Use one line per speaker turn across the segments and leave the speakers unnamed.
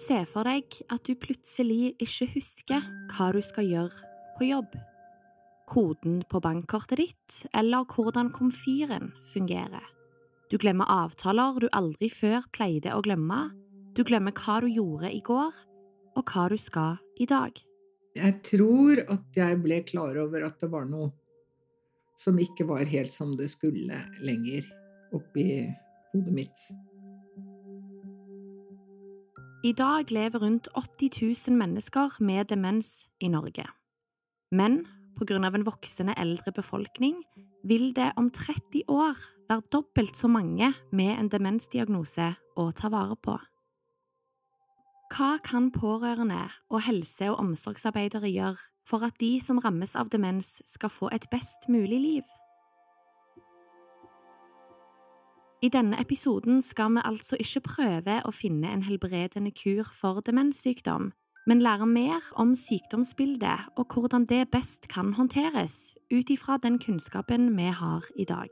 Se for deg at du plutselig ikke husker hva du skal gjøre på jobb. Koden på bankkortet ditt, eller hvordan komfyren fungerer. Du glemmer avtaler du aldri før pleide å glemme. Du glemmer hva du gjorde i går, og hva du skal i dag.
Jeg tror at jeg ble klar over at det var noe som ikke var helt som det skulle lenger oppi hodet mitt.
I dag lever rundt 80 000 mennesker med demens i Norge. Men på grunn av en voksende eldre befolkning vil det om 30 år være dobbelt så mange med en demensdiagnose å ta vare på. Hva kan pårørende og helse- og omsorgsarbeidere gjøre for at de som rammes av demens, skal få et best mulig liv? I denne episoden skal vi altså ikke prøve å finne en helbredende kur for demenssykdom, men lære mer om sykdomsbildet og hvordan det best kan håndteres, ut ifra den kunnskapen vi har i dag.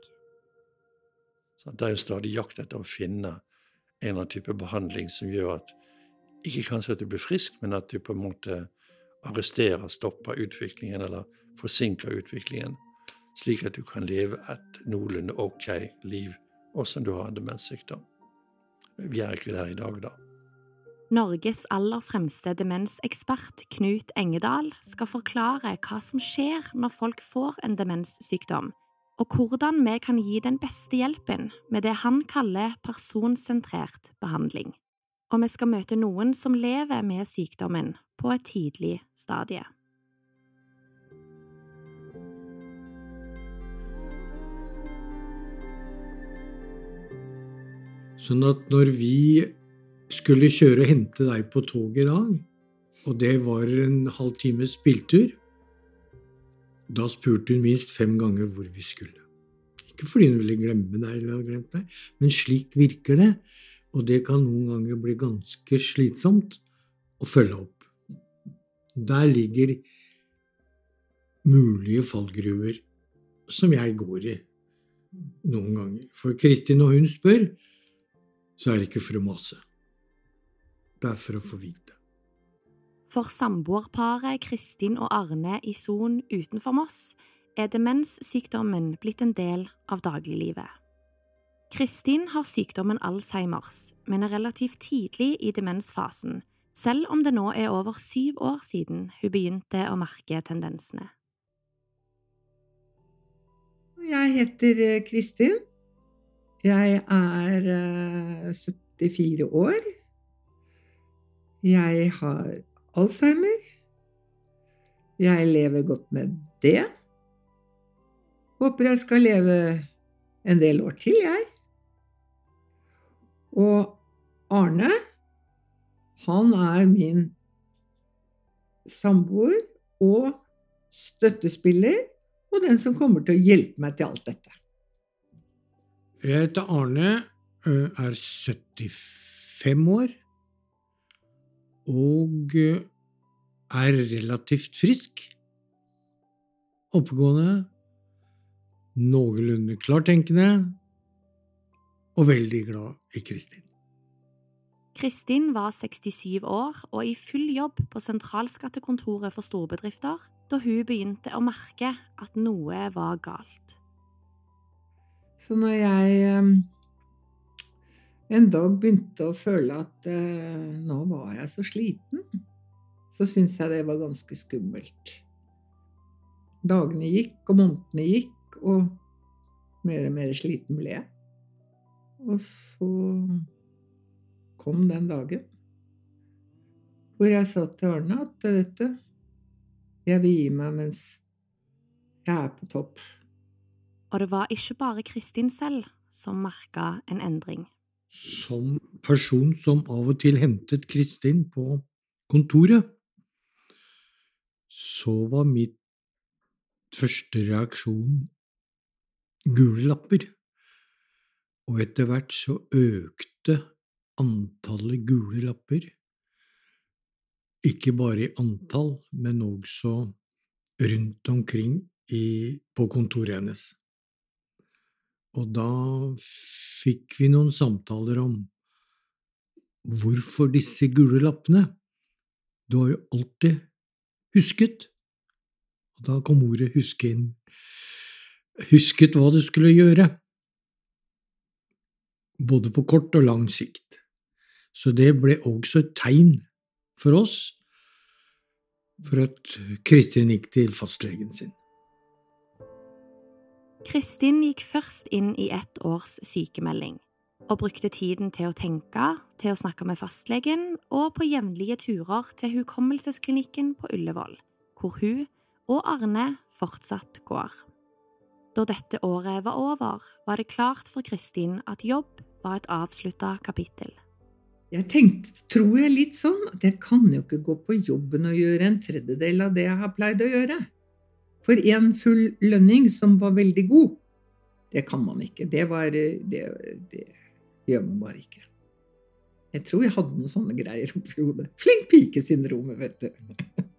Så det er jo stadig jakt etter å finne en eller annen type behandling som gjør at ikke kanskje at du blir frisk, men at du på en måte arresterer, stopper utviklingen eller forsinker utviklingen, slik at du kan leve et noenlunde ok liv også om du har en demenssykdom. Vi er ikke der i dag, da.
Norges aller fremste demensekspert, Knut Engedal, skal forklare hva som skjer når folk får en demenssykdom, og hvordan vi kan gi den beste hjelpen med det han kaller personsentrert behandling. Og vi skal møte noen som lever med sykdommen på et tidlig stadie.
Sånn at når vi skulle kjøre og hente deg på toget i dag, og det var en halv times biltur, da spurte hun minst fem ganger hvor vi skulle. Ikke fordi hun ville glemme deg, eller hadde glemt deg, men slik virker det, og det kan noen ganger bli ganske slitsomt å følge opp. Der ligger mulige fallgruver som jeg går i noen ganger. For Kristin, når hun spør, så er det ikke for å mase. Det er for å få vite.
For samboerparet Kristin og Arne i Son utenfor Moss er demenssykdommen blitt en del av dagliglivet. Kristin har sykdommen Alzheimers, men er relativt tidlig i demensfasen, selv om det nå er over syv år siden hun begynte å merke tendensene.
Jeg heter eh, Kristin. Jeg er 74 eh, år. Jeg har Alzheimer. Jeg lever godt med det. Håper jeg skal leve en del år til, jeg. Og Arne, han er min samboer og støttespiller, og den som kommer til å hjelpe meg til alt dette.
Jeg heter Arne, er 75 år og er relativt frisk. Oppegående, noenlunde klartenkende og veldig glad i Kristin.
Kristin var 67 år og i full jobb på sentralskattekontoret for storbedrifter da hun begynte å merke at noe var galt.
Så når jeg eh, en dag begynte å føle at eh, nå var jeg så sliten, så syntes jeg det var ganske skummelt. Dagene gikk, og månedene gikk, og mer og mer sliten ble jeg. Og så kom den dagen hvor jeg sa til Arne at vet du, jeg vil gi meg mens jeg er på topp.
Og det var ikke bare Kristin selv som merka en endring.
Som person som av og til hentet Kristin på kontoret, så var mitt første reaksjon gule lapper. Og etter hvert så økte antallet gule lapper, ikke bare i antall, men også rundt omkring i, på kontoret hennes. Og da fikk vi noen samtaler om hvorfor disse gule lappene? Du har jo alltid husket. Og da kom ordet huske inn. Husket hva du skulle gjøre. Både på kort og lang sikt. Så det ble også et tegn for oss for at Kristin gikk til fastlegen sin.
Kristin gikk først inn i ett års sykemelding, og brukte tiden til å tenke, til å snakke med fastlegen og på jevnlige turer til hukommelsesklinikken på Ullevål, hvor hun og Arne fortsatt går. Da dette året var over, var det klart for Kristin at jobb var et avslutta kapittel.
Jeg tenkte, tror jeg, litt sånn at jeg kan jo ikke gå på jobben og gjøre en tredjedel av det jeg har pleid å gjøre. For en full lønning som var veldig god, det kan man ikke. Det, var, det, det gjør man bare ikke. Jeg tror jeg hadde noen sånne greier oppi hodet. Flink pike-syndromet, vet du.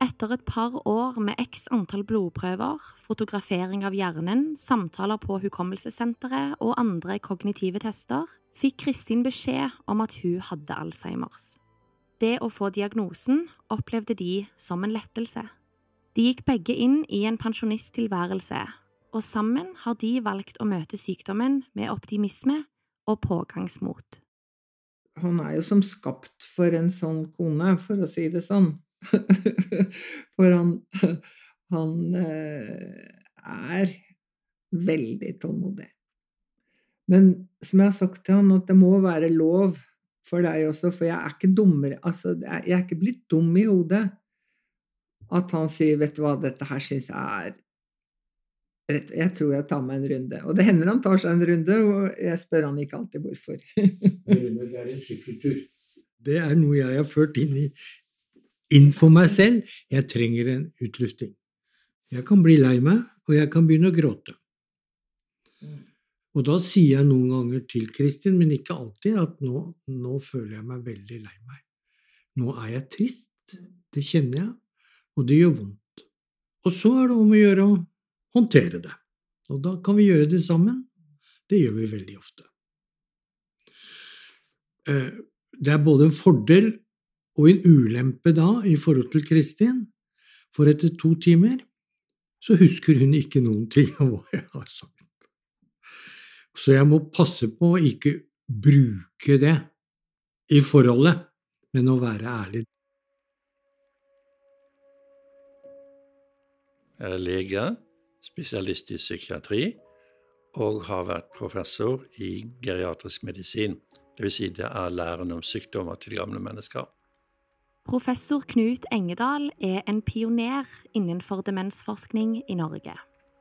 Etter et par år med x antall blodprøver, fotografering av hjernen, samtaler på hukommelsessenteret og andre kognitive tester, fikk Kristin beskjed om at hun hadde Alzheimers. Det å få diagnosen opplevde de som en lettelse. De gikk begge inn i en pensjonisttilværelse, og sammen har de valgt å møte sykdommen med optimisme og pågangsmot.
Han er jo som skapt for en sånn kone, for å si det sånn. For han, han eh, er veldig tålmodig. Men som jeg har sagt til han, at det må være lov for deg også, for jeg er ikke dummere altså, Jeg er ikke blitt dum i hodet. At han sier 'vet du hva, dette her syns jeg er rett, Jeg tror jeg tar meg en runde. Og det hender han tar seg en runde, og jeg spør han ikke alltid hvorfor.
det er en sykkeltur. Det er noe jeg har ført inn i inn for meg selv. Jeg trenger en utlufting. Jeg kan bli lei meg, og jeg kan begynne å gråte. Og da sier jeg noen ganger til Kristin, men ikke alltid, at nå, nå, føler jeg meg veldig lei meg. Nå er jeg trist. Det kjenner jeg, og det gjør vondt. Og så er det om å gjøre å håndtere det. Og da kan vi gjøre det sammen. Det gjør vi veldig ofte. Eh, det er både en fordel og en ulempe da i forhold til Kristin, for etter to timer så husker hun ikke noen ting av hva jeg har sagt. Så jeg må passe på å ikke bruke det i forholdet, men å være ærlig.
Jeg er lege, spesialist i psykiatri, og har vært professor i geriatrisk medisin. Dvs. Si det er læren om sykdommer til gamle mennesker.
Professor Knut Engedal er en pioner innenfor demensforskning i Norge.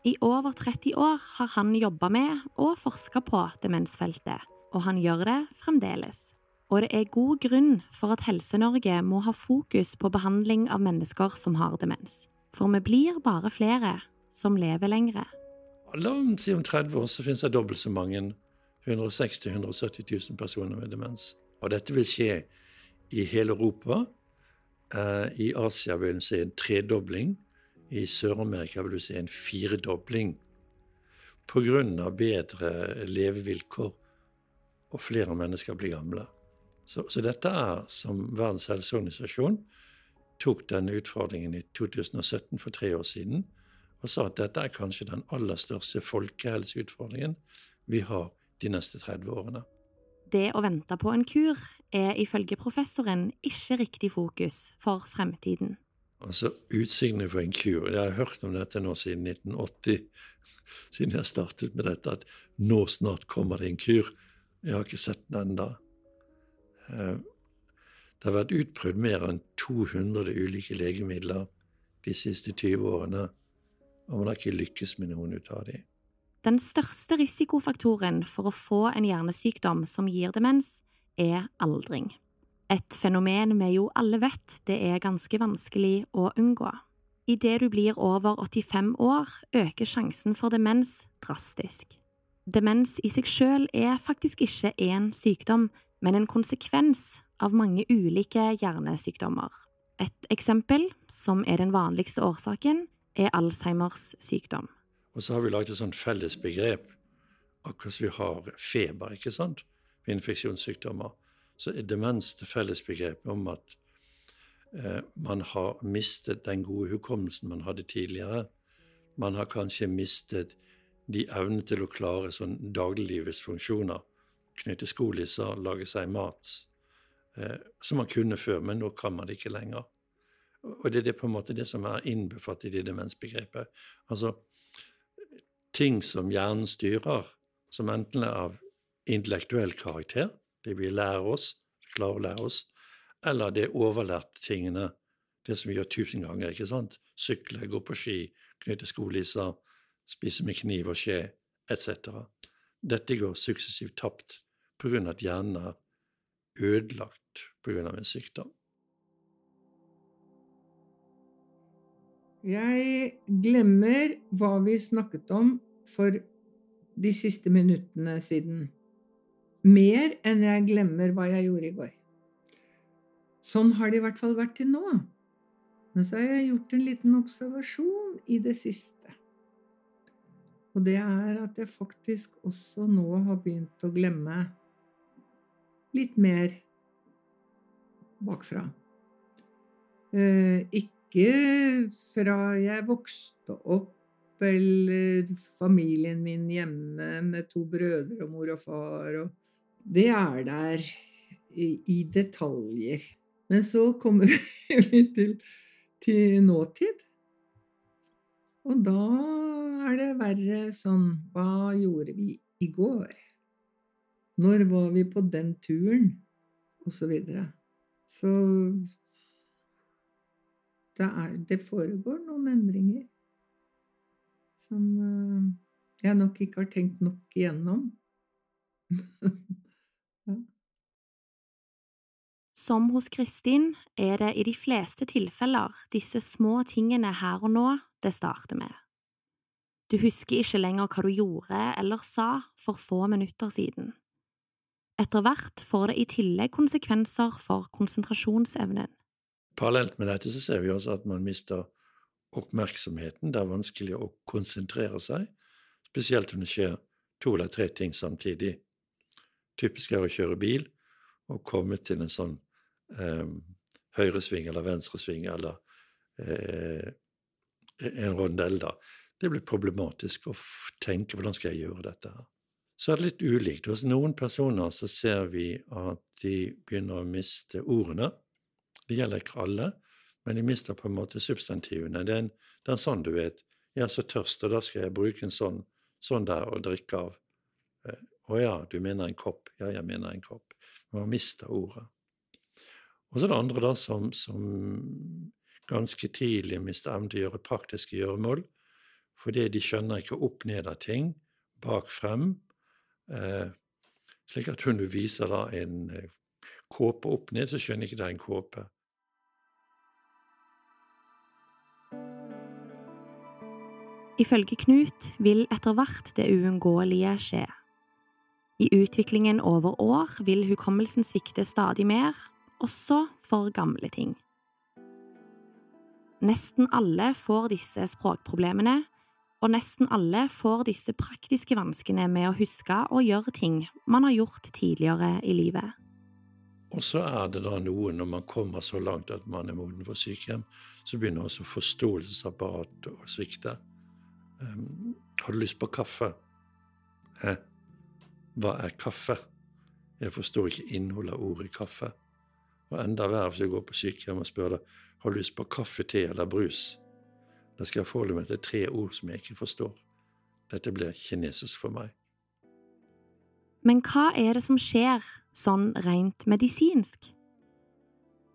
I over 30 år har han jobba med og forska på demensfeltet, og han gjør det fremdeles. Og det er god grunn for at Helse-Norge må ha fokus på behandling av mennesker som har demens. For vi blir bare flere som lever lengre.
La oss si om 30 år så finnes det dobbelt så mange 160 000-170 000 personer med demens. Og dette vil skje i hele Europa Eh, I Asia vil en se en tredobling. I Sør-Amerika vil du se en firedobling. Pga. bedre levevilkår og flere mennesker blir gamle. Så, så, dette er, som Verdens helseorganisasjon tok denne utfordringen i 2017, for tre år siden, og sa at dette er kanskje den aller største folkehelseutfordringen vi har de neste 30 årene.
Det å vente på en kur er ifølge professoren ikke riktig fokus for fremtiden.
Altså, Utsiktene for en kur Jeg har hørt om dette nå siden 1980, siden jeg startet med dette, at nå snart kommer det en kur. Jeg har ikke sett den ennå. Eh, det har vært utprøvd mer enn 200 ulike legemidler de siste 20 årene, og man har ikke lykkes med noen ut av dem.
Den største risikofaktoren for å få en hjernesykdom som gir demens, er aldring. Et fenomen vi jo alle vet det er ganske vanskelig å unngå. Idet du blir over 85 år, øker sjansen for demens drastisk. Demens i seg selv er faktisk ikke én sykdom, men en konsekvens av mange ulike hjernesykdommer. Et eksempel, som er den vanligste årsaken, er Alzheimers sykdom.
Og så har vi laget et sånt felles begrep, akkurat som vi har feber. ikke sant? ved infeksjonssykdommer, så er demens det fellesbegrepet om at eh, man har mistet den gode hukommelsen man hadde tidligere. Man har kanskje mistet de evnene til å klare sånn dagliglivets funksjoner. Knytte skolisser, lage seg mat. Eh, som man kunne før, men nå kan man det ikke lenger. Og det er det på en måte det som er innbefattet i demensbegrepet. Altså ting som hjernen styrer, som enten er av intellektuell karakter, det vi lærer oss, klarer å lære oss, eller det overlærte tingene, det som vi gjør tusen ganger, ikke sant? Sykle, gå på ski, knytte skolisser, spise med kniv og skje, etc. Dette går suksessivt tapt av at hjernen er ødelagt av en sykdom.
Jeg glemmer hva vi snakket om for de siste minuttene siden. Mer enn jeg glemmer hva jeg gjorde i går. Sånn har det i hvert fall vært til nå. Men så har jeg gjort en liten observasjon i det siste. Og det er at jeg faktisk også nå har begynt å glemme litt mer bakfra. Eh, ikke fra jeg vokste opp eller familien min hjemme med to brødre og mor og far og Det er der i, detaljer. Men så kommer vi til, til nåtid. Og da er det verre sånn Hva gjorde vi i går? Når var vi på den turen? Og så videre. Så det, er, det foregår noen endringer som eh, jeg nok ikke har tenkt nok igjennom. ja.
Som hos Kristin er det i de fleste tilfeller disse små tingene her og nå det starter med. Du husker ikke lenger hva du gjorde eller sa for få minutter siden. Etter hvert får det i tillegg konsekvenser for konsentrasjonsevnen.
Parallelt med dette så ser vi også at man mister oppmerksomheten. Det er vanskelig å konsentrere seg, spesielt om det skjer to eller tre ting samtidig. Typisk er å kjøre bil og komme til en sånn eh, høyresving eller venstresving eller eh, en rondell, da. Det blir problematisk å tenke hvordan skal jeg gjøre dette her. Så er det litt ulikt. Hos noen personer så ser vi at de begynner å miste ordene. Det gjelder ikke alle, men de mister på en måte substantivene. Det er, en, det er sånn du vet. Jeg er så tørst, og da skal jeg bruke en sånn, sånn der og drikke av. Eh, å ja, du mener en kopp. Ja, jeg mener en kopp. Man mister ordet. Og så er det andre da som, som ganske tidlig mister evnen til å gjøre praktiske gjøremål, fordi de skjønner ikke opp ned av ting, bak frem. Eh, slik at hun viser da en eh, kåpe opp ned, så skjønner ikke det er en kåpe.
Ifølge Knut vil etter hvert det uunngåelige skje. I utviklingen over år vil hukommelsen svikte stadig mer, også for gamle ting. Nesten alle får disse språkproblemene, og nesten alle får disse praktiske vanskene med å huske og gjøre ting man har gjort tidligere i livet.
Og så er det da noe, når man kommer så langt at man er moden for sykehjem, så begynner også forståelsesapparatet å svikte. Um, har du lyst på kaffe? Hæ? Hva er kaffe? Jeg forstår ikke innholdet av ordet kaffe. Og enda verre hvis jeg går på sykehjem og spør deg har du lyst på kaffe, te eller brus. Da skal jeg forholde meg til tre ord som jeg ikke forstår. Dette blir kinesisk for meg.
Men hva er det som skjer sånn rent medisinsk?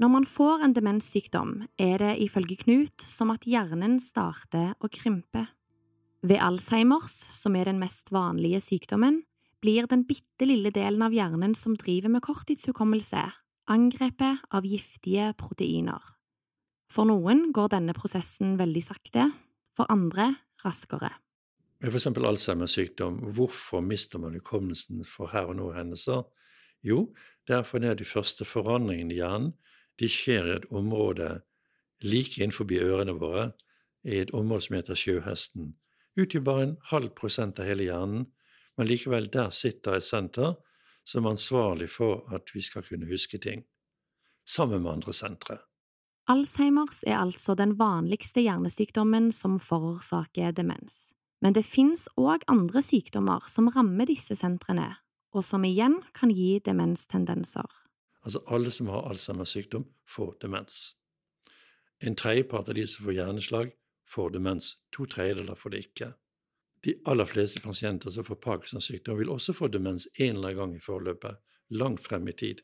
Når man får en demenssykdom, er det ifølge Knut som at hjernen starter å krympe. Ved Alzheimers, som er den mest vanlige sykdommen, blir den bitte lille delen av hjernen som driver med korttidshukommelse, angrepet av giftige proteiner. For noen går denne prosessen veldig sakte, for andre raskere.
Med eksempel Alzheimers sykdom, hvorfor mister man hukommelsen for her og nå-hendelser? Jo, det er fordi de første forandringene i hjernen de skjer i et område like innenfor ørene våre, i et område som heter sjøhesten utgjør bare en halv prosent av hele hjernen, men likevel der sitter et senter som ansvarlig for at vi skal kunne huske ting, sammen med andre sentre.
Alzheimers er altså den vanligste hjernesykdommen som forårsaker demens. Men det finnes òg andre sykdommer som rammer disse sentrene, og som igjen kan gi demenstendenser.
Altså alle som har Alzheimers sykdom, får demens. En tredjepart av de som får hjerneslag, får demens. To tredjedeler får det ikke. De aller fleste pasienter som får Parkinsons sykdom, vil også få demens en eller annen gang i forløpet, langt frem i tid.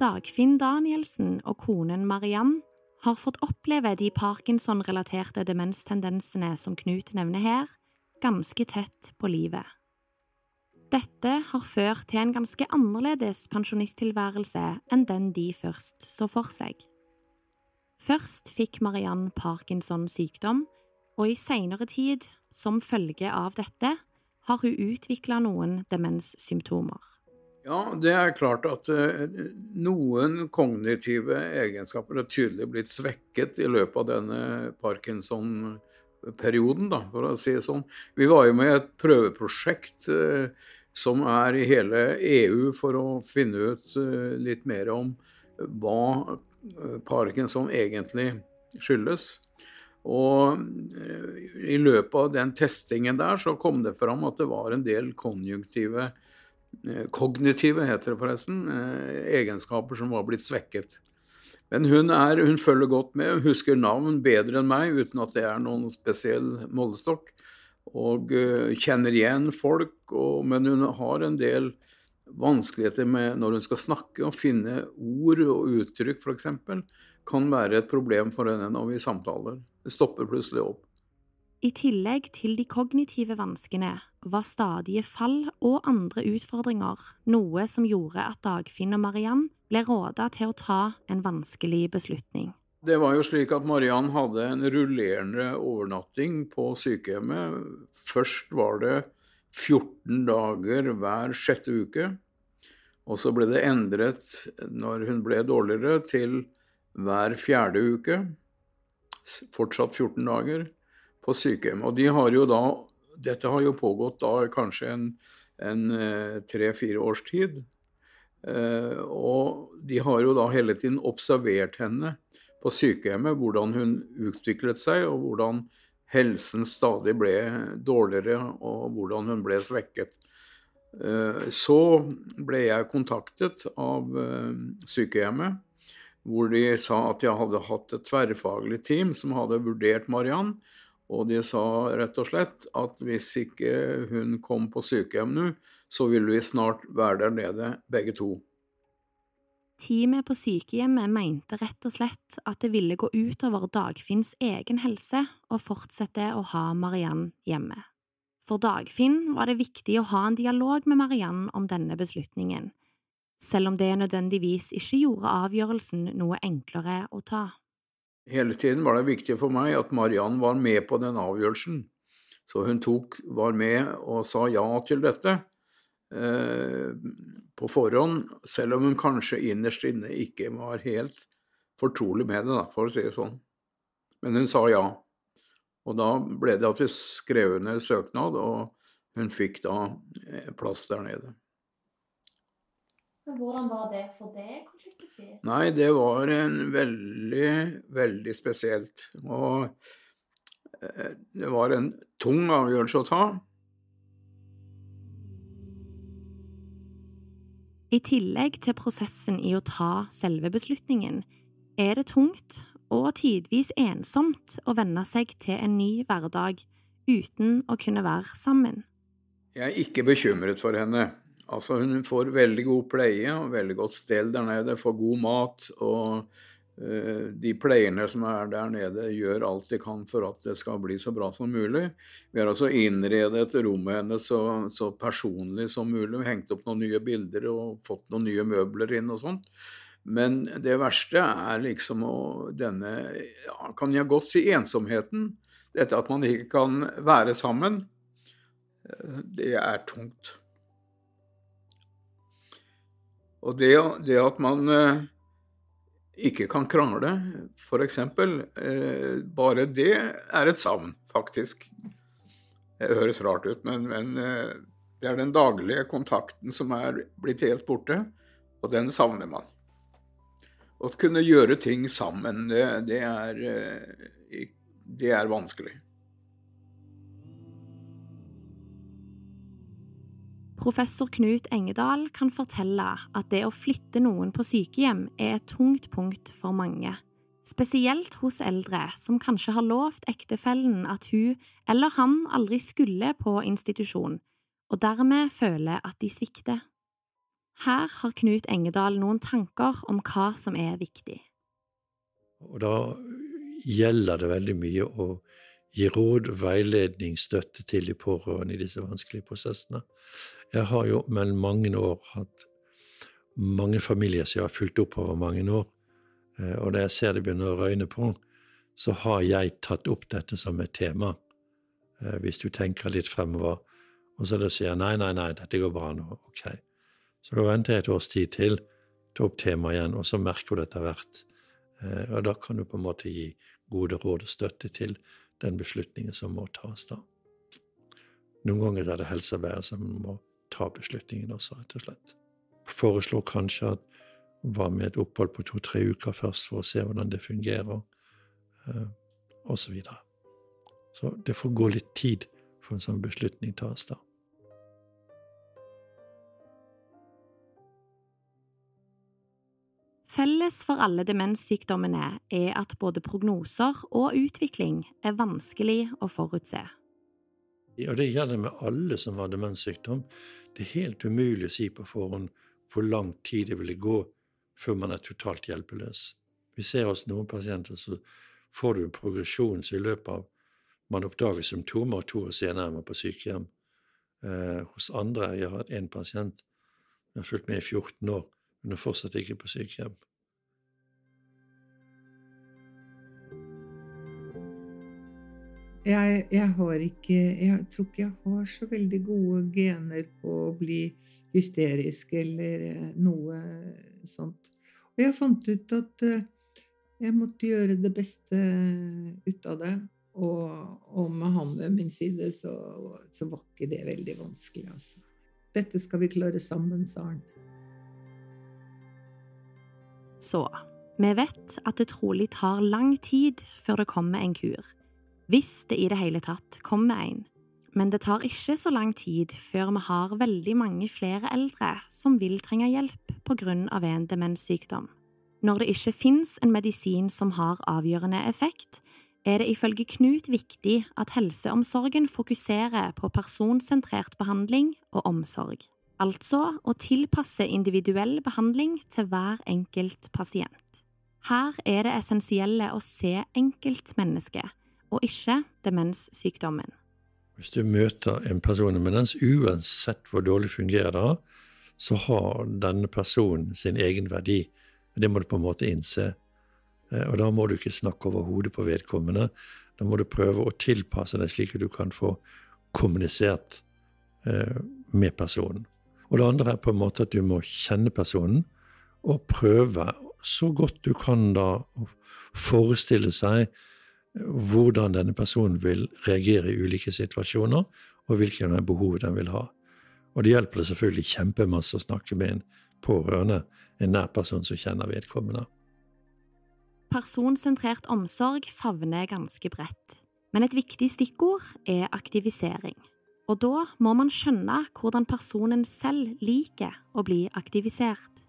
Dagfinn Danielsen og konen Mariann har fått oppleve de Parkinson-relaterte demenstendensene som Knut nevner her, ganske tett på livet. Dette har ført til en ganske annerledes pensjonisttilværelse enn den de først så for seg. Først fikk Mariann Parkinsons sykdom, og i seinere tid, som følge av dette, har hun utvikla noen demenssymptomer.
Ja, det er klart at uh, noen kognitive egenskaper er tydelig blitt svekket i løpet av denne Parkinson-perioden, for å si det sånn. Vi var jo med i et prøveprosjekt uh, som er i hele EU for å finne ut uh, litt mer om hva parkinson egentlig skyldes. Og i løpet av den testingen der så kom det fram at det var en del konjunktive Eh, kognitive, heter det forresten, eh, egenskaper som var blitt svekket. Men hun, er, hun følger godt med, hun husker navn bedre enn meg uten at det er noen spesiell målestokk. Og kjenner igjen folk, og, men hun har en del vanskeligheter med når hun skal snakke, og finne ord og uttrykk f.eks. kan være et problem for henne når vi samtaler. Det stopper plutselig opp.
I tillegg til de kognitive vanskene var stadige fall og andre utfordringer noe som gjorde at Dagfinn og Mariann ble råda til å ta en vanskelig beslutning.
Det var jo slik at Mariann hadde en rullerende overnatting på sykehjemmet. Først var det 14 dager hver sjette uke. Og så ble det endret når hun ble dårligere, til hver fjerde uke. Fortsatt 14 dager på sykehjem. Og de har jo da Dette har jo pågått da kanskje en, en eh, tre-fire års tid. Eh, og de har jo da hele tiden observert henne på sykehjemmet, hvordan hun utviklet seg, og hvordan helsen stadig ble dårligere, og hvordan hun ble svekket. Eh, så ble jeg kontaktet av sykehjemmet, hvor de sa at jeg hadde hatt et tverrfaglig team som hadde vurdert Mariann, og de sa rett og slett at hvis ikke hun kom på sykehjem nå, så ville vi snart være der nede, begge to.
Teamet på sykehjemmet mente rett og slett at det ville gå utover Dagfinns egen helse å fortsette å ha Mariann hjemme. For Dagfinn var det viktig å ha en dialog med Mariann om denne beslutningen, selv om det nødvendigvis ikke gjorde avgjørelsen noe enklere å ta.
Hele tiden var det viktig for meg at Mariann var med på den avgjørelsen. Så hun tok, var med og sa ja til dette på forhånd, selv om hun kanskje innerst inne ikke var helt fortrolig med det, da, for å si det sånn. Men hun sa ja. Og da ble det at vi skrev under søknad, og hun fikk da eh, plass der nede.
Men hvordan var det for deg? Si?
Nei, det var en veldig, veldig spesielt. Og eh, det var en tung avgjørelse å ta.
I tillegg til prosessen i å ta selve beslutningen, er det tungt og tidvis ensomt å venne seg til en ny hverdag uten å kunne være sammen.
Jeg er ikke bekymret for henne. Altså, hun får veldig god pleie og veldig godt stell der nede, får god mat. Og de pleierne som er der nede, gjør alt de kan for at det skal bli så bra som mulig. Vi har altså innredet rommet hennes så, så, personlig som mulig. Vi Hengt opp noen nye bilder og fått noen nye møbler inn og sånt. Men det verste er liksom å, denne ja, Kan jeg godt si ensomheten? Dette at man ikke kan være sammen. Eh, det er tungt. Og det, det at man eh, ikke kan krangle, f.eks., eh, bare det er et savn, faktisk. Det høres rart ut, men, men eh, det er den daglige kontakten som er blitt helt borte, og den savner man. Å kunne gjøre ting sammen, det, det, er, eh, det er vanskelig.
Professor Knut Engedal kan fortelle at det å flytte noen på sykehjem er et tungt punkt for mange, spesielt hos eldre som kanskje har lovt ektefellen at hun eller han aldri skulle på institusjon, og dermed føler at de svikter. Her har Knut Engedal noen tanker om hva som er viktig.
Og da gjelder det veldig mye å gi råd, veiledning, støtte til de pårørende i disse vanskelige prosessene. Jeg har jo mellom mange år hatt mange familier som jeg har fulgt opp over mange år. Eh, og da jeg ser det begynner å røyne på, så har jeg tatt opp dette som et tema. Eh, hvis du tenker litt fremover. Og så da sier jeg nei, nei, nei, dette går bra nå. Ok. Så da venter jeg et års tid til, tar opp temaet igjen, og så merker du det etter hvert. Eh, og da kan du på en måte gi gode råd og støtte til den beslutningen som må tas da. Noen ganger er det helsearbeidet som må ta beslutningen også, rett og slett. Foreslår kanskje at var med et opphold på to-tre uker først for å se hvordan det fungerer, og osv. Så, videre. så det får gå litt tid for en sånn beslutning tas, da.
Felles for alle demenssykdommene er at både prognoser og utvikling er vanskelig å forutse.
Og det gjelder med alle som har demenssykdom. Det er helt umulig å si på forhånd hvor lang tid det ville gå før man er totalt hjelpeløs. Vi ser hos noen pasienter så får du en progresjon så i løpet av man oppdager symptomer, to år senere er på sykehjem. Eh, hos andre Jeg har hatt én pasient jeg har fulgt med i 14 år, men er fortsatt ikke på sykehjem.
Jeg, jeg, har ikke Jeg tror ikke jeg har så veldig gode gener på å bli hysterisk eller eh, noe sånt. Og jeg fant ut at eh, jeg måtte gjøre det beste ut av det. Og, og med han ved min side så, så, var ikke det veldig vanskelig, altså. Dette skal vi klare sammen, sa han.
Så vi vet at det trolig tar lang tid før det kommer en kur hvis det i det hele tatt kommer en. Men det tar ikke så lang tid før vi har veldig mange flere eldre som vil trenge hjelp på grunn av en demenssykdom. Når det ikke finnes en medisin som har avgjørende effekt, er det ifølge Knut viktig at helseomsorgen fokuserer på personsentrert behandling og omsorg, altså å tilpasse individuell behandling til hver enkelt pasient. Her er det essensielle å se enkeltmennesket og ikke demenssykdommen.
Hvis du møter en person med demens, uansett hvor dårlig fungerer det, så har denne personen sin egen verdi. Det må du på en måte innse. Eh, og da må du ikke snakke over hodet på vedkommende. Da må du prøve å tilpasse deg slik at du kan få kommunisert eh, med personen. Og det andre er på en måte at du må kjenne personen, og prøve så godt du kan da å forestille seg hvordan denne personen vil reagere i ulike situasjoner, og hvilke behov den vil ha. Og det hjelper det selvfølgelig kjempemasse å snakke med en pårørende, en nær person som kjenner vedkommende.
Personsentrert omsorg favner ganske bredt, men et viktig stikkord er aktivisering. Og da må man skjønne hvordan personen selv liker å bli aktivisert.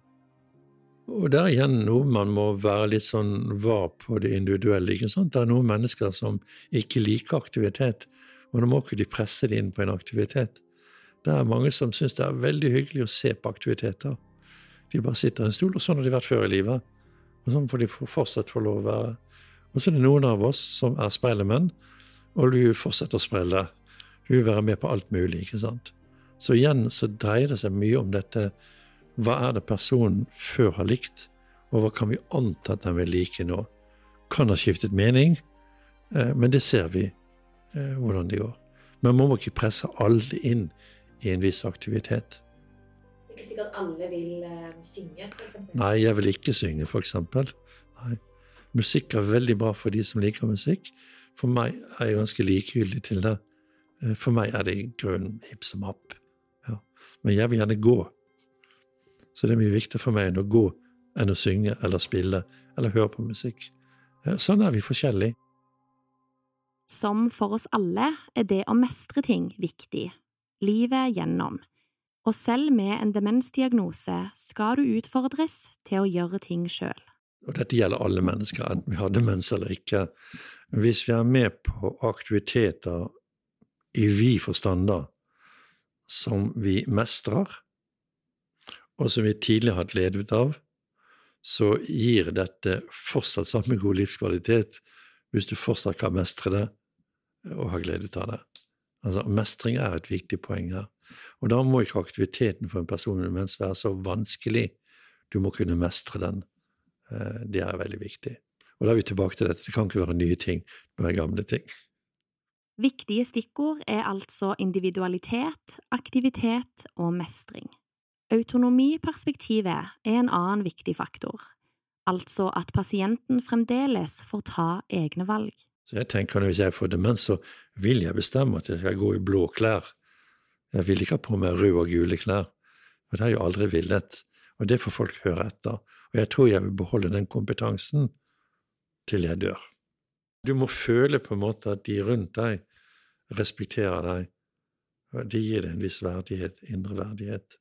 Og det er igjen noe man må være litt sånn var på det individuelle. ikke sant? Det er noen mennesker som ikke liker aktivitet, og da må ikke de presse det inn på en aktivitet. Det er mange som syns det er veldig hyggelig å se på aktiviteter. De bare sitter i en stol, og sånn har de vært før i livet. Og sånn får de fortsatt få lov å være. Og så er det noen av oss som er sprellemenn, og du fortsetter å sprelle. Du vil være med på alt mulig, ikke sant. Så igjen så dreier det seg mye om dette hva er det personen før har likt, og hva kan vi anta at den vil like nå? Kan ha skiftet mening, eh, men det ser vi eh, hvordan det går. Men man må ikke presse alle inn i en viss aktivitet.
Det er ikke sikkert alle vil uh, synge, f.eks.?
Nei, jeg vil ikke synge, f.eks. Musikk er veldig bra for de som liker musikk. For meg er jeg ganske likegyldig til det. Eh, For meg er det i grunnen hipp som happ. Ja. Men jeg vil gjerne gå. Så det er mye viktigere for meg enn å gå enn å synge eller spille eller høre på musikk. Sånn er vi forskjellige.
Som for oss alle er det å mestre ting viktig, livet gjennom. Og selv med en demensdiagnose skal du utfordres til å gjøre ting sjøl.
Og dette gjelder alle mennesker, enten vi har demens eller ikke. Hvis vi er med på aktiviteter i vid forstand, da, som vi mestrer, og som vi tidligere har hatt glede av, så gir dette fortsatt samme god livskvalitet hvis du fortsatt kan mestre det og ha glede av det. Altså, Mestring er et viktig poeng her. Og da må ikke aktiviteten for en person med demens være så vanskelig. Du må kunne mestre den. Eh, Det er veldig viktig. Og da er vi tilbake til dette. Det kan ikke være nye ting, det må være gamle ting.
Viktige stikkord er altså individualitet, aktivitet og mestring. Autonomiperspektivet er en annen viktig faktor, altså at pasienten fremdeles får ta egne valg.
Så jeg tenker at hvis jeg får demens, så vil jeg bestemme at jeg skal gå i blå klær. Jeg vil ikke ha på meg røde og gule klær. Og det har jeg jo aldri villet. Og det får folk høre etter. Og jeg tror jeg vil beholde den kompetansen til jeg dør. Du må føle på en måte at de rundt deg respekterer deg. Det gir deg en viss verdighet, indre verdighet.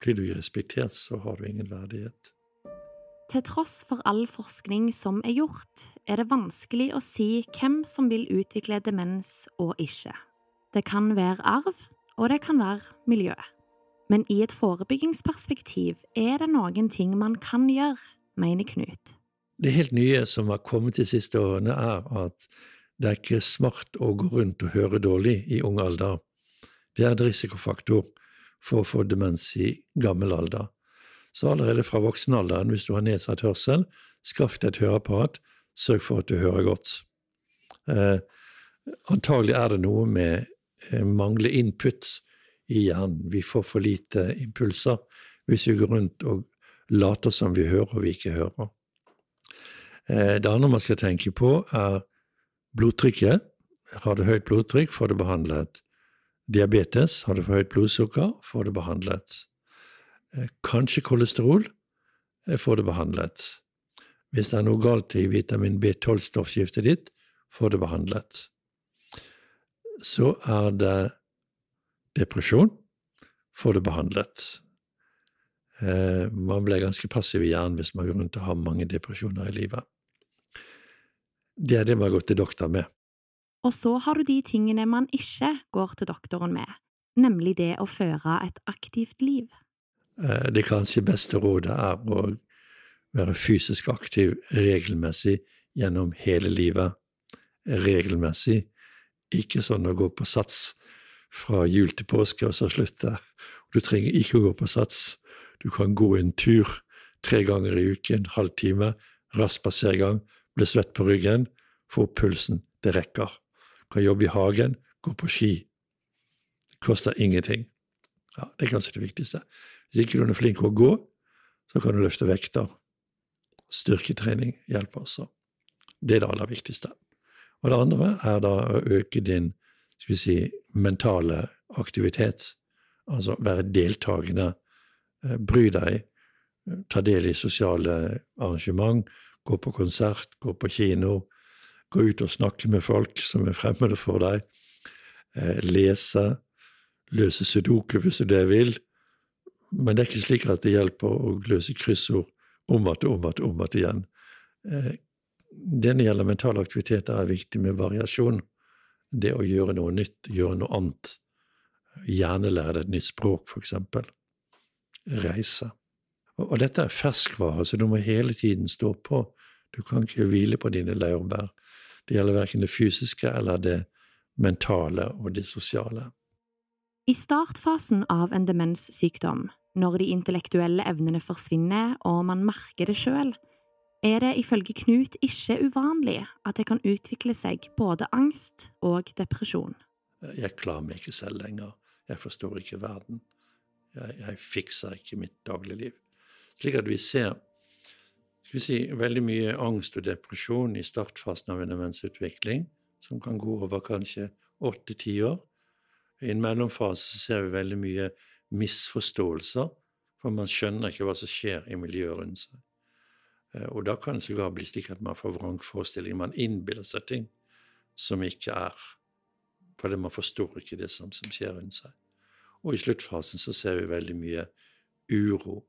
Blir du ikke respektert, så har du ingen verdighet.
Til tross for all forskning som er gjort, er det vanskelig å si hvem som vil utvikle demens og ikke. Det kan være arv, og det kan være miljø. Men i et forebyggingsperspektiv er det noen ting man kan gjøre, mener Knut.
Det helt nye som har kommet de siste årene, er at det er ikke smart å gå rundt og høre dårlig i ung alder. Det er en risikofaktor for å få demens i gammel alder. Så allerede fra voksen alder, hvis du har nedsatt hørsel, skaff deg et høreapparat, sørg for at du hører godt. Eh, antagelig er det noe med eh, mangle input i hjernen. Vi får for lite impulser hvis vi går rundt og later som vi hører og vi ikke hører. Eh, det andre man skal tenke på, er blodtrykket. Har du høyt blodtrykk, får du behandlet. Diabetes, har du for høyt blodsukker, får du behandlet. Eh, Kanskje kolesterol, eh, får du behandlet. Hvis det er noe galt i vitamin B12-stoffskiftet ditt, får du behandlet. Så er det depresjon, får du behandlet. Eh, Man blir ganske passiv i hjernen hvis man går rundt og har mange depresjoner i livet. Det er det man har gått til doktor med.
Og så har du de tingene man ikke går til doktoren med, nemlig det å føre et aktivt liv.
Eh, Det kanskje beste rådet er å være fysisk aktiv regelmessig gjennom hele livet. Regelmessig. Ikke sånn å gå på sats fra jul til påske og så slutte. Du trenger ikke å gå på sats. Du kan gå en tur tre ganger i uken, halvtime, rask passergang, bli svett på ryggen, få opp pulsen. Det rekker. Kan jobbe i hagen, gå på ski. Det koster ingenting. Ja, det er kanskje det viktigste. Hvis ikke du er flink til å gå, så kan du løfte vekter. Styrketrening hjelper også. Det er det aller viktigste. Og det andre er da å øke din skal vi si, mentale aktivitet. Altså være deltakende. Eh, Bry deg. Ta del i sosiale arrangement. Gå på konsert, gå på kino. Gå ut og snakke med folk som er fremmede for deg. Eh, Lese. Løse sudoku hvis du det vil. Men det er ikke slik at det hjelper å løse kryssord om igjen og om og om igjen. Eh, Det når gjelder mentale aktiviteter, er viktig med variasjon. Det å gjøre noe nytt, gjøre noe annet. Gjerne lære deg et nytt språk, eksempel. Reise. Og dette er ferskvare, så du må hele tiden stå på. Du kan ikke hvile på dine laurbær. Det gjelder verken det fysiske eller det mentale og det sosiale.
I startfasen av en demenssykdom, når de intellektuelle evnene forsvinner og man merker det sjøl, er det ifølge Knut ikke uvanlig at det kan utvikle seg både angst og depresjon.
Jeg klarer meg ikke selv lenger. Jeg forstår ikke verden. Jeg, jeg fikser ikke mitt dagligliv. Slik at vi ser skal vi si, veldig mye angst og depresjon i startfasen av en demensutvikling, som kan gå over kanskje åtte-ti år. I en mellomfase ser vi veldig mye misforståelser, for man skjønner ikke hva som skjer i miljøet rundt seg. Eh, og da kan det sågar bli slik at man får vrangforestillinger. man innbiller seg ting som ikke er, fordi man forstår ikke det som, som skjer rundt seg. Og i sluttfasen så ser vi veldig mye uro,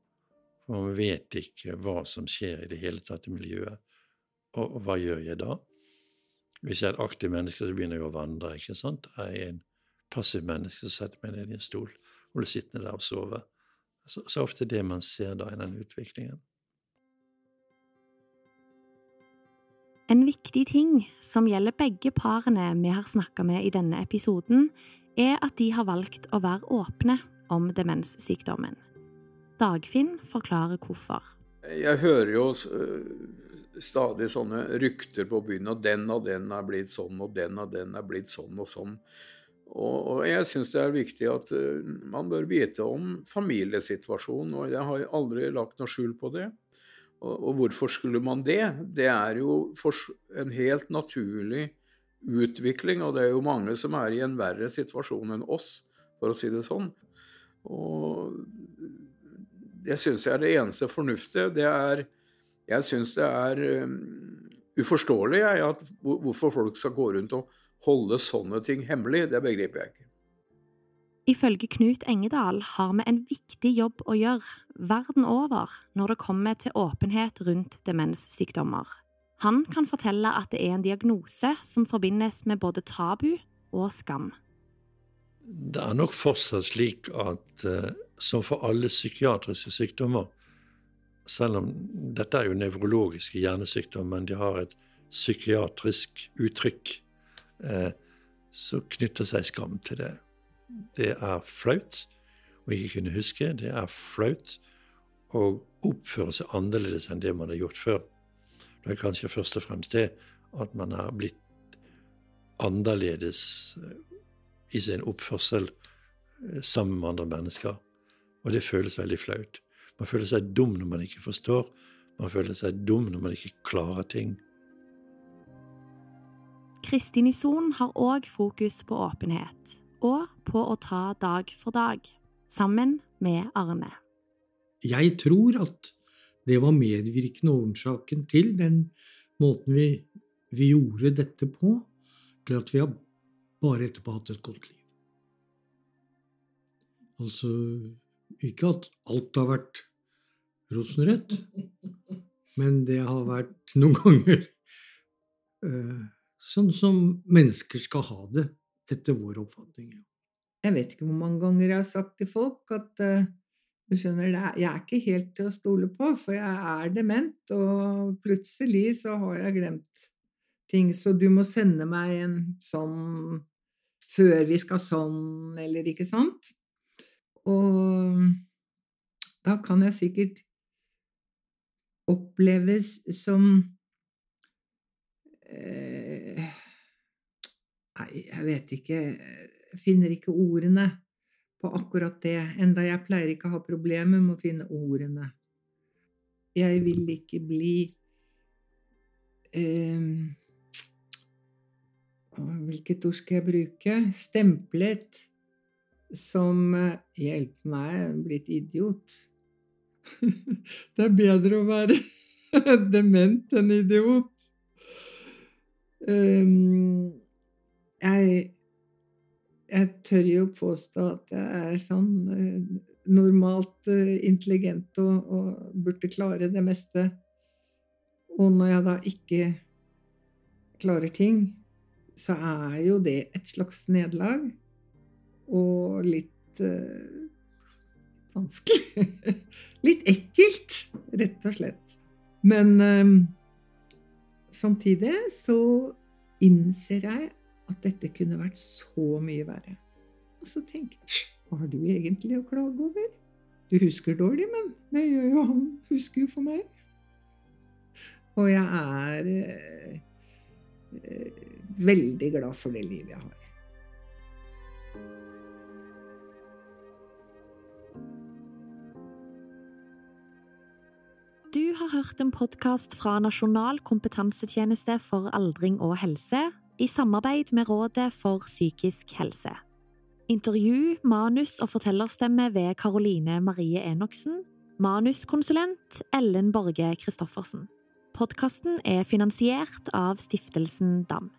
for man vet ikke hva som skjer i det hele tatt i miljøet. Og, og hva gjør jeg da? Hvis jeg er et aktivt menneske, så begynner jeg å vandre. ikke sant? Jeg er en passiv menneske, så setter meg ned i en stol og blir sittende der og sove. Så, så ofte det man ser da i den utviklingen.
En viktig ting som gjelder begge parene vi har snakka med i denne episoden, er at de har valgt å være åpne om demenssykdommen. Dagfinn forklarer hvorfor.
Jeg hører jo stadig sånne rykter på byen, og den og den er blitt sånn, og den og den er blitt sånn og sånn. Og, jeg syns det er viktig at uh, man bør vite om familiesituasjonen, og jeg har aldri lagt noe skjul på det. Og hvorfor skulle man det? Det er jo en helt naturlig utvikling, og det er jo mange som er i en verre situasjon enn oss, for å si det sånn. Og det syns jeg er det eneste fornuftige. Det er Jeg syns det er um, uforståelig jeg, at, hvorfor folk skal gå rundt og holde sånne ting hemmelig. Det begriper jeg ikke.
Ifølge Knut Engedal har vi en viktig jobb å gjøre verden over når det kommer til åpenhet rundt demenssykdommer. Han kan fortelle at det er en diagnose som forbindes med både tabu og skam.
Det er nok fortsatt slik at uh, som for alle psykiatriske sykdommer, selv om dette er jo nevrologiske hjernesykdommer, men de har et psykiatrisk uttrykk, uh, så knytter seg skam til det. Det er flaut å ikke kunne huske. Det er flaut å oppføre seg annerledes enn det man har gjort før. Det er kanskje først og fremst det at man har blitt annerledes eh, i sin oppførsel eh, sammen med andre mennesker. Og det føles veldig flaut. Man føler seg dum når man ikke forstår. Man føler seg dum når man ikke klarer ting.
Kristin Ison har òg fokus på åpenhet, og på å ta dag for dag, sammen med Arne.
Jeg tror at det var medvirkende årsaken til den måten vi, vi gjorde dette på, til at vi har bare etterpå hatt et godt liv. Altså ikke at alt har vært rosenrødt, men det har vært noen ganger uh, sånn som mennesker skal ha det, etter vår oppfatning.
Jeg vet ikke hvor mange ganger jeg har sagt til folk at uh, du skjønner, jeg er ikke helt til å stole på, for jeg er dement, og plutselig så har jeg glemt ting, så du må sende meg en sånn før vi skal sånn, eller ikke sant? Og da kan jeg sikkert oppleves som eh, Nei, jeg vet ikke Jeg finner ikke ordene på akkurat det, enda jeg pleier ikke å ha problemer med å finne ordene. Jeg vil ikke bli eh, hvilket ord skal jeg bruke? Stemplet som eh, Hjelp meg, blitt idiot. Det er bedre å være dement enn idiot. Ehm, jeg, jeg tør jo påstå at jeg er sånn eh, normalt eh, intelligent og, og burde klare det meste. Og når jeg da ikke klarer ting, så er jo det et slags nederlag. Og litt uh, vanskelig. litt ekkelt, rett og slett. Men uh, samtidig så innser jeg at dette kunne vært så mye verre. Og så tenker jeg hva har du egentlig å klage over? Du husker dårlig, men det gjør jo han. Husker jo for meg. Og jeg er eh, veldig glad for det livet jeg har.
Du har hørt en podkast fra Nasjonal kompetansetjeneste for aldring og helse i samarbeid med Rådet for psykisk helse. Intervju, manus og fortellerstemme ved Karoline Marie Enoksen. Manuskonsulent Ellen Borge Christoffersen. Podkasten er finansiert av Stiftelsen DAM.